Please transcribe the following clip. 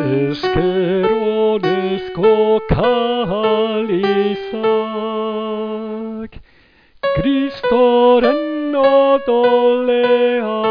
Esquero desco calisac Cristo renno dolea